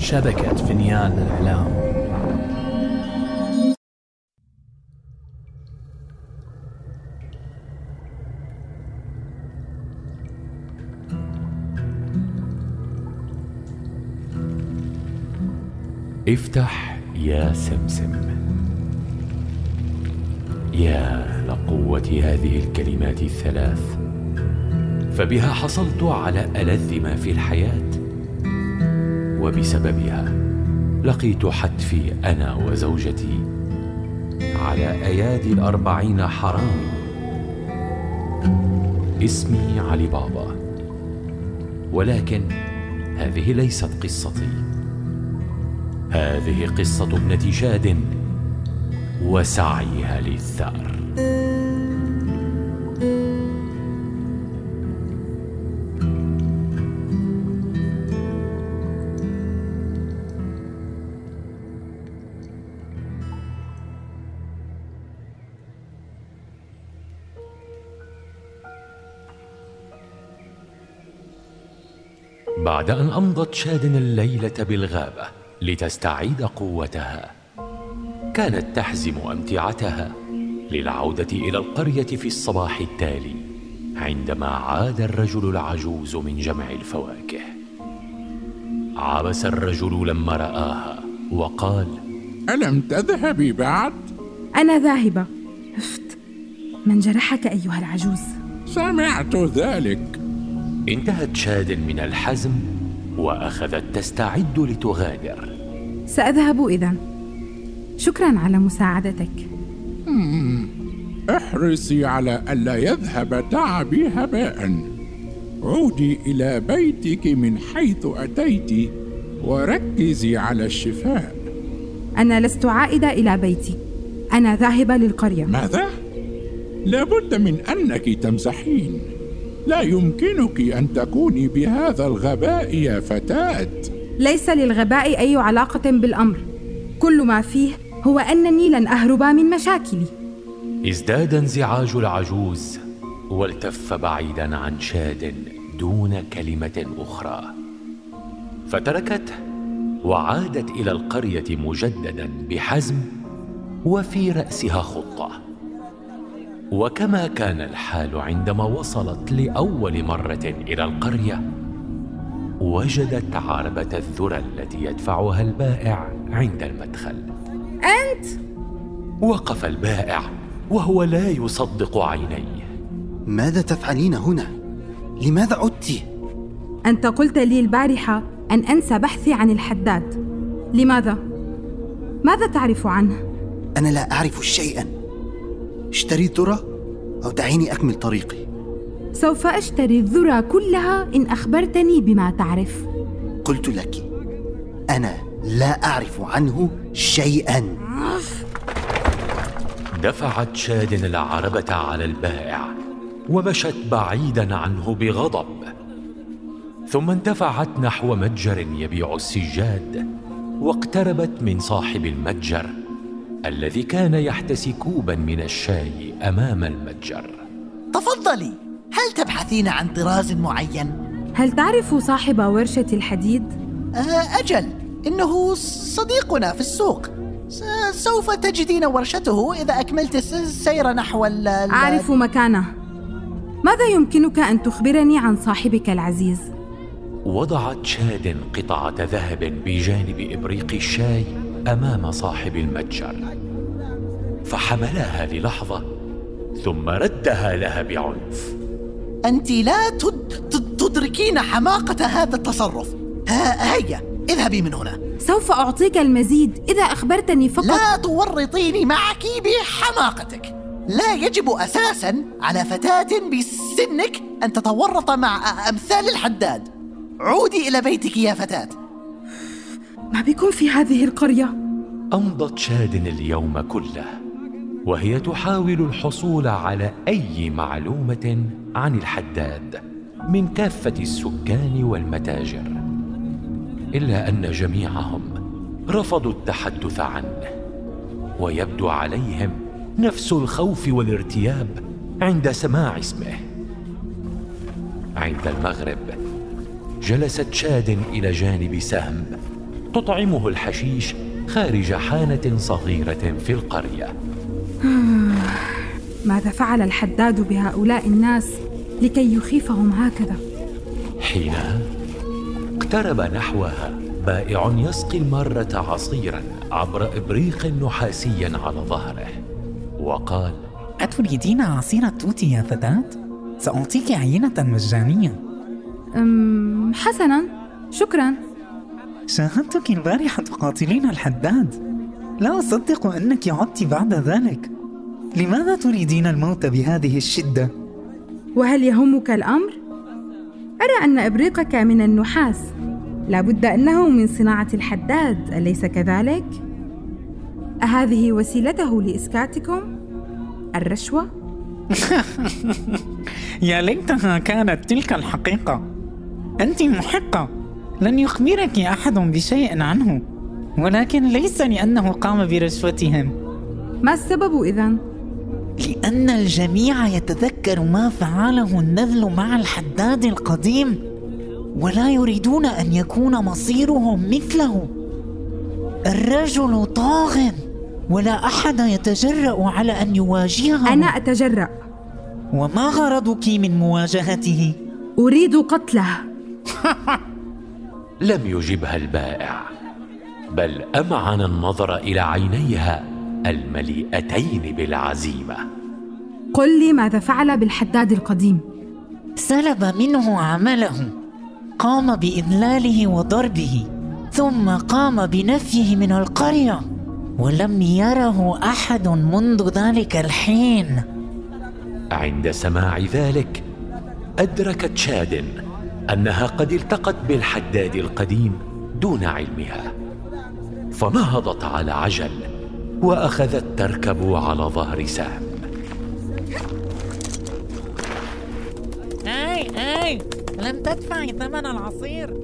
شبكة فنيان الإعلام افتح يا سمسم. يا لقوة هذه الكلمات الثلاث فبها حصلت على ألذ ما في الحياة. وبسببها لقيت حتفي أنا وزوجتي على أيادي الأربعين حرام اسمي علي بابا. ولكن هذه ليست قصتي. هذه قصة ابنة شاد وسعيها للثأر. بعد أن أمضت شاد الليلة بالغابة لتستعيد قوتها. كانت تحزم أمتعتها للعودة إلى القرية في الصباح التالي عندما عاد الرجل العجوز من جمع الفواكه. عبس الرجل لما رآها وقال ألم تذهبي بعد؟ أنا ذاهبة. افت من جرحك أيها العجوز؟ سمعت ذلك. انتهت شاد من الحزم وأخذت تستعد لتغادر. سأذهب إذا. شكرا على مساعدتك. احرصي على ألا يذهب تعبي هباء. عودي إلى بيتك من حيث أتيت وركزي على الشفاء. أنا لست عائدة إلى بيتي. أنا ذاهبة للقرية. ماذا؟ لابد من أنك تمزحين. لا يمكنك أن تكوني بهذا الغباء يا فتاة. ليس للغباء أي علاقة بالأمر. كل ما فيه هو أنني لن أهرب من مشاكلي. ازداد انزعاج العجوز والتف بعيدا عن شاد دون كلمة أخرى. فتركته وعادت إلى القرية مجددا بحزم وفي رأسها خطة. وكما كان الحال عندما وصلت لأول مرة إلى القرية وجدت عربة الذرى التي يدفعها البائع عند المدخل. أنت؟ وقف البائع وهو لا يصدق عينيه. ماذا تفعلين هنا؟ لماذا عدت؟ أنت قلت لي البارحة أن أنسى بحثي عن الحداد. لماذا؟ ماذا تعرف عنه؟ أنا لا أعرف شيئا. اشتري الذرة أو دعيني أكمل طريقي. سوف أشتري الذرة كلها إن أخبرتني بما تعرف. قلت لك أنا لا أعرف عنه شيئا. دفعت شاد العربة على البائع ومشت بعيدا عنه بغضب. ثم اندفعت نحو متجر يبيع السجاد واقتربت من صاحب المتجر. الذي كان يحتسي كوبا من الشاي أمام المتجر. تفضلي. هل تبحثين عن طراز معين؟ هل تعرف صاحب ورشة الحديد؟ آه، أجل. إنه صديقنا في السوق. سوف تجدين ورشته إذا أكملت السير نحو ال أعرف مكانه. ماذا يمكنك أن تخبرني عن صاحبك العزيز؟ وضعت شاد قطعة ذهب بجانب إبريق الشاي أمام صاحب المتجر. فحملها للحظة ثم ردها لها بعنف. أنت لا تدركين حماقة هذا التصرف. ها هيا اذهبي من هنا. سوف أعطيك المزيد. إذا أخبرتني فقط. لا تورطيني معك بحماقتك. لا يجب أساسا على فتاة بسنك أن تتورط مع أمثال الحداد. عودي إلى بيتك يا فتاة. ما بكم في هذه القرية؟ أمضت شاد اليوم كله وهي تحاول الحصول على أي معلومة عن الحداد من كافة السكان والمتاجر إلا أن جميعهم رفضوا التحدث عنه ويبدو عليهم نفس الخوف والارتياب عند سماع اسمه. عند المغرب جلست شاد إلى جانب سهم تطعمه الحشيش خارج حانة صغيرة في القرية. ماذا فعل الحداد بهؤلاء الناس لكي يخيفهم هكذا؟ حينها اقترب نحوها بائع يسقي المارة عصيرا عبر إبريق نحاسي على ظهره. وقال أتريدين عصير التوت يا فتاة؟ سأعطيك عينة مجانية. أم حسنا شكرا. شاهدتك البارحة تقاتلين الحداد لا أصدق أنك عدت بعد ذلك لماذا تريدين الموت بهذه الشدة؟ وهل يهمك الأمر؟ أرى أن إبريقك من النحاس لابد أنه من صناعة الحداد أليس كذلك؟ أهذه وسيلته لإسكاتكم؟ الرشوة؟ يا ليتها كانت تلك الحقيقة أنت محقة لن يخبرك أحد بشيء عنه ولكن ليس لأنه قام برشوتهم. ما السبب إذن؟ لأن الجميع يتذكر ما فعله النذل مع الحداد القديم ولا يريدون أن يكون مصيرهم مثله. الرجل طاغ ولا أحد يتجرأ على أن يواجهه أنا أتجرأ. وما غرضك من مواجهته؟ أريد قتله. لم يجبها البائع بل أمعن النظر إلى عينيها المليئتين بالعزيمة. قل لي ماذا فعل بالحداد القديم. سلب منه عمله قام بإذلاله وضربه ثم قام بنفيه من القرية ولم يره أحد منذ ذلك الحين. عند سماع ذلك أدركت شاد أنها قد التقت بالحداد القديم دون علمها. فنهضت على عجل وأخذت تركب على ظهر سام. أي أي لم تدفعي ثمن العصير.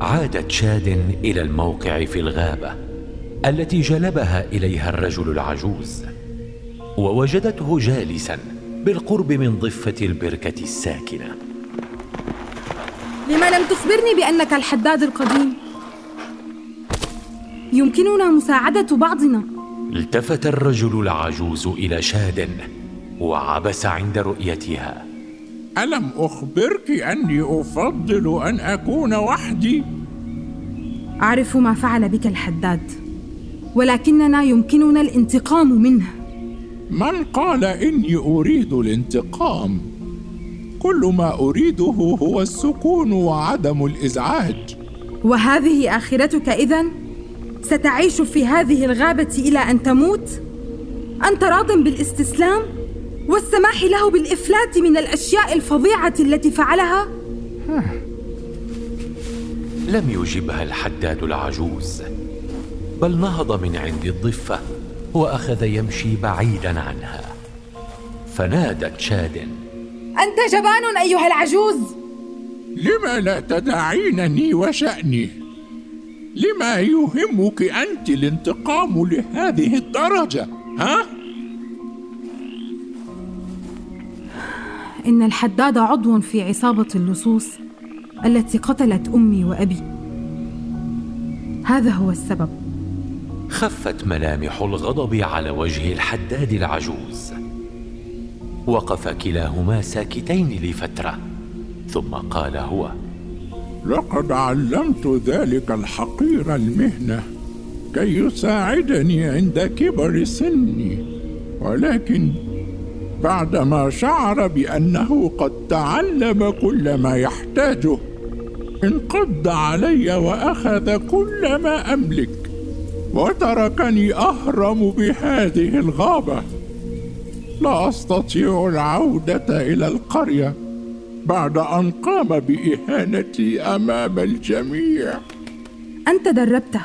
عادت شاد إلى الموقع في الغابة التي جلبها إليها الرجل العجوز ووجدته جالسا بالقرب من ضفة البركة الساكنة لما لم تخبرني بأنك الحداد القديم؟ يمكننا مساعدة بعضنا التفت الرجل العجوز إلى شاد وعبس عند رؤيتها ألم أخبرك أني أفضل أن أكون وحدي؟ أعرف ما فعل بك الحداد ولكننا يمكننا الانتقام منه من قال إني أريد الانتقام؟ كل ما أريده هو السكون وعدم الإزعاج وهذه آخرتك إذن؟ ستعيش في هذه الغابة إلى أن تموت؟ أنت راض بالاستسلام؟ والسماح له بالإفلات من الأشياء الفظيعة التي فعلها؟ لم يجبها الحداد العجوز بل نهض من عند الضفة وأخذ يمشي بعيدا عنها فنادت شاد أنت جبان أيها العجوز لما لا تدعينني وشأني؟ لما يهمك أنت الانتقام لهذه الدرجة؟ ها؟ إن الحداد عضو في عصابة اللصوص التي قتلت أمي وأبي هذا هو السبب خفت ملامح الغضب على وجه الحداد العجوز. وقف كلاهما ساكتين لفترة ثم قال هو لقد علمت ذلك الحقير المهنة كي يساعدني عند كبر سني ولكن بعدما شعر بأنه قد تعلم كل ما يحتاجه انقض علي وأخذ كل ما أملك. وتركني أهرم بهذه الغابة. لا أستطيع العودة إلى القرية بعد أن قام بإهانتي أمام الجميع. أنت دربته.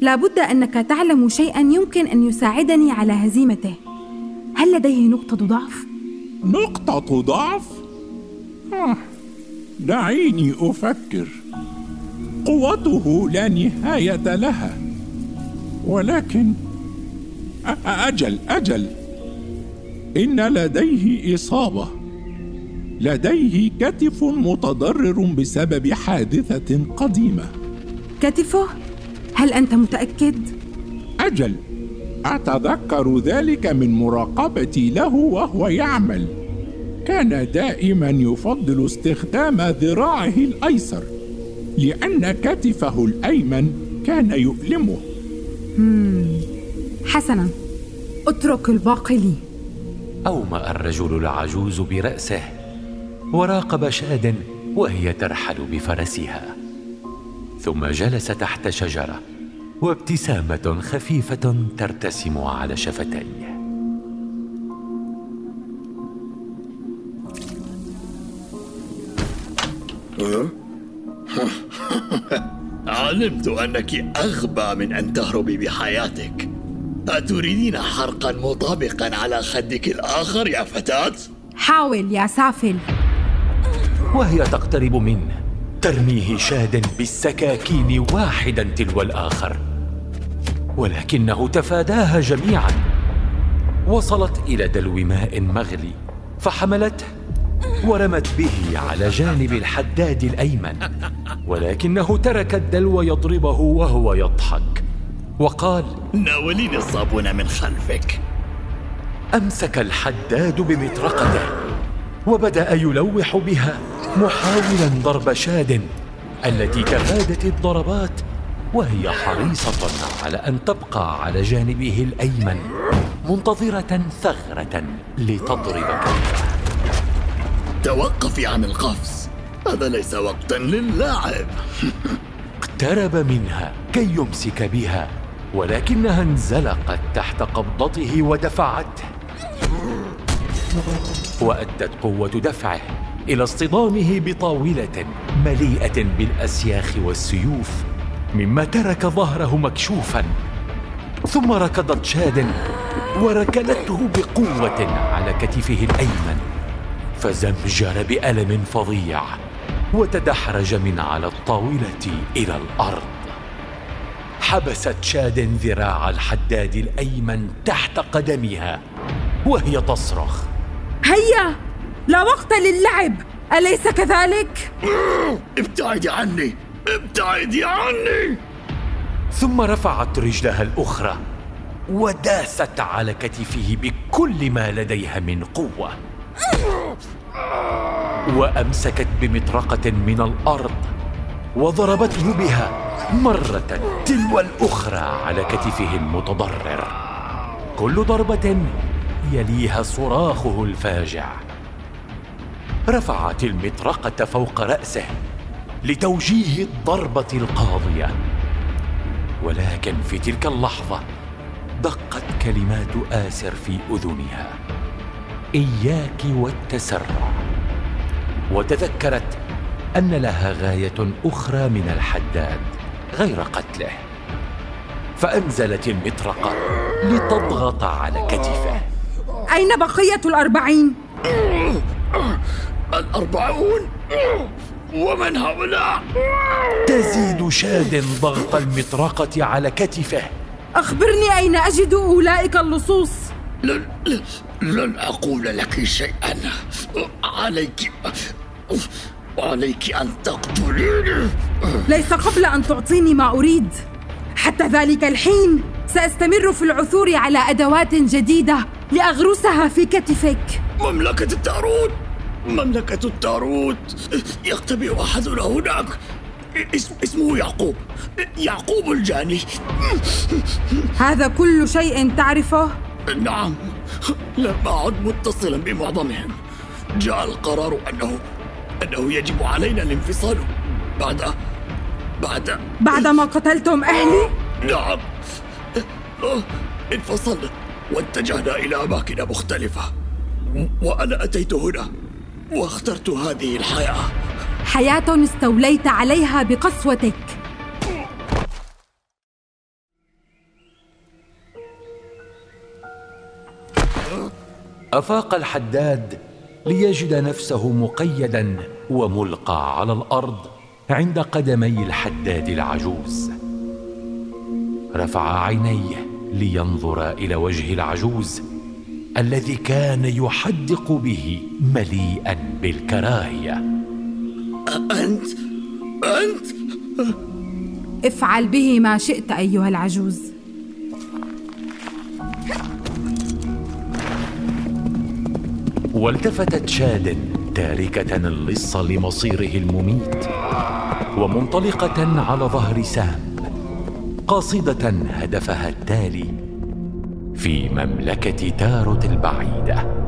لابد أنك تعلم شيئا يمكن أن يساعدني على هزيمته. هل لديه نقطة ضعف؟ نقطة ضعف؟ آه، دعيني أفكر. قوته لا نهاية لها. ولكن أجل أجل. إن لديه إصابة. لديه كتف متضرر بسبب حادثة قديمة. كتفه؟ هل أنت متأكد؟ أجل. أتذكر ذلك من مراقبتي له وهو يعمل. كان دائما يفضل استخدام ذراعه الأيسر لأن كتفه الأيمن كان يؤلمه. حسنا. اترك الباقي لي. أومأ الرجل العجوز برأسه وراقب شاد وهي ترحل بفرسها. ثم جلس تحت شجرة وابتسامة خفيفة ترتسم على شفتيه. علمت أنك أغبى من أن تهربي بحياتك. أتريدين حرقا مطابقا على خدك الآخر يا فتاة؟ حاول يا سافل. وهي تقترب منه ترميه شاد بالسكاكين واحدا تلو الآخر. ولكنه تفاداها جميعا. وصلت إلى دلو ماء مغلي فحملته ورمت به على جانب الحداد الأيمن. ولكنه ترك الدلو يضربه وهو يضحك. وقال ناوليني الصابون من خلفك. أمسك الحداد بمطرقته وبدأ يلوح بها محاولا ضرب شاد التي تفادت الضربات وهي حريصة على أن تبقى على جانبه الأيمن منتظرة ثغرة لتضرب كفه توقفي عن القفز. هذا ليس وقتا للعب اقترب منها كي يمسك بها ولكنها انزلقت تحت قبضته ودفعته. وأدت قوة دفعه إلى اصطدامه بطاولة مليئة بالأسياخ والسيوف مما ترك ظهره مكشوفا. ثم ركضت شاد وركلته بقوة على كتفه الأيمن. فزمجر بالم فظيع وتدحرج من على الطاولة إلى الأرض. حبست شاد ذراع الحداد الأيمن تحت قدمها وهي تصرخ. هيا لا وقت للعب. أليس كذلك؟ ابتعدي عني ابتعدي عني. ثم رفعت رجلها الأخرى وداست على كتفه بكل ما لديها من قوة. وأمسكت بمطرقة من الأرض وضربته بها مرة تلو الأخرى على كتفه المتضرر. كل ضربة يليها صراخه الفاجع. رفعت المطرقة فوق رأسه لتوجيه الضربة القاضية. ولكن في تلك اللحظة دقت كلمات آسر في أذنها. إياك والتسرع. وتذكرت أن لها غاية أخرى من الحداد غير قتله. فأنزلت المطرقة لتضغط على كتفه. أين بقية الأربعين؟ الأربعون؟ ومن هؤلاء؟ تزيد شاد ضغط المطرقة على كتفه. أخبرني أين أجد أولئك اللصوص. لن, لن- أقول لك شيئا. عليك عليك أن تقتليني. ليس قبل أن تعطيني ما أريد. حتى ذلك الحين سأستمر في العثور على أدوات جديدة لأغرسها في كتفك. مملكة التاروت. مملكة التاروت. يختبئ أحدنا هناك. اسم اسمه يعقوب. يعقوب الجاني. هذا كل شيء تعرفه؟ نعم. لم أعد متصلا بمعظمهم. جاء القرار أنه أنه يجب علينا الانفصال بعد بعد. بعدما قتلتم أهلي؟ نعم. انفصلنا واتجهنا إلى أماكن مختلفة. وأنا أتيت هنا واخترت هذه الحياة. حياة استوليت عليها بقسوتك. أفاق الحداد ليجد نفسه مقيدا وملقى على الأرض عند قدمي الحداد العجوز. رفع عينيه لينظر إلى وجه العجوز الذي كان يحدق به مليئا بالكراهية. انت أنت؟ افعل به ما شئت أيها العجوز. والتفتت شاد تاركة اللص لمصيره المميت ومنطلقة على ظهر سام قاصدة هدفها التالي في مملكة تاروت البعيدة.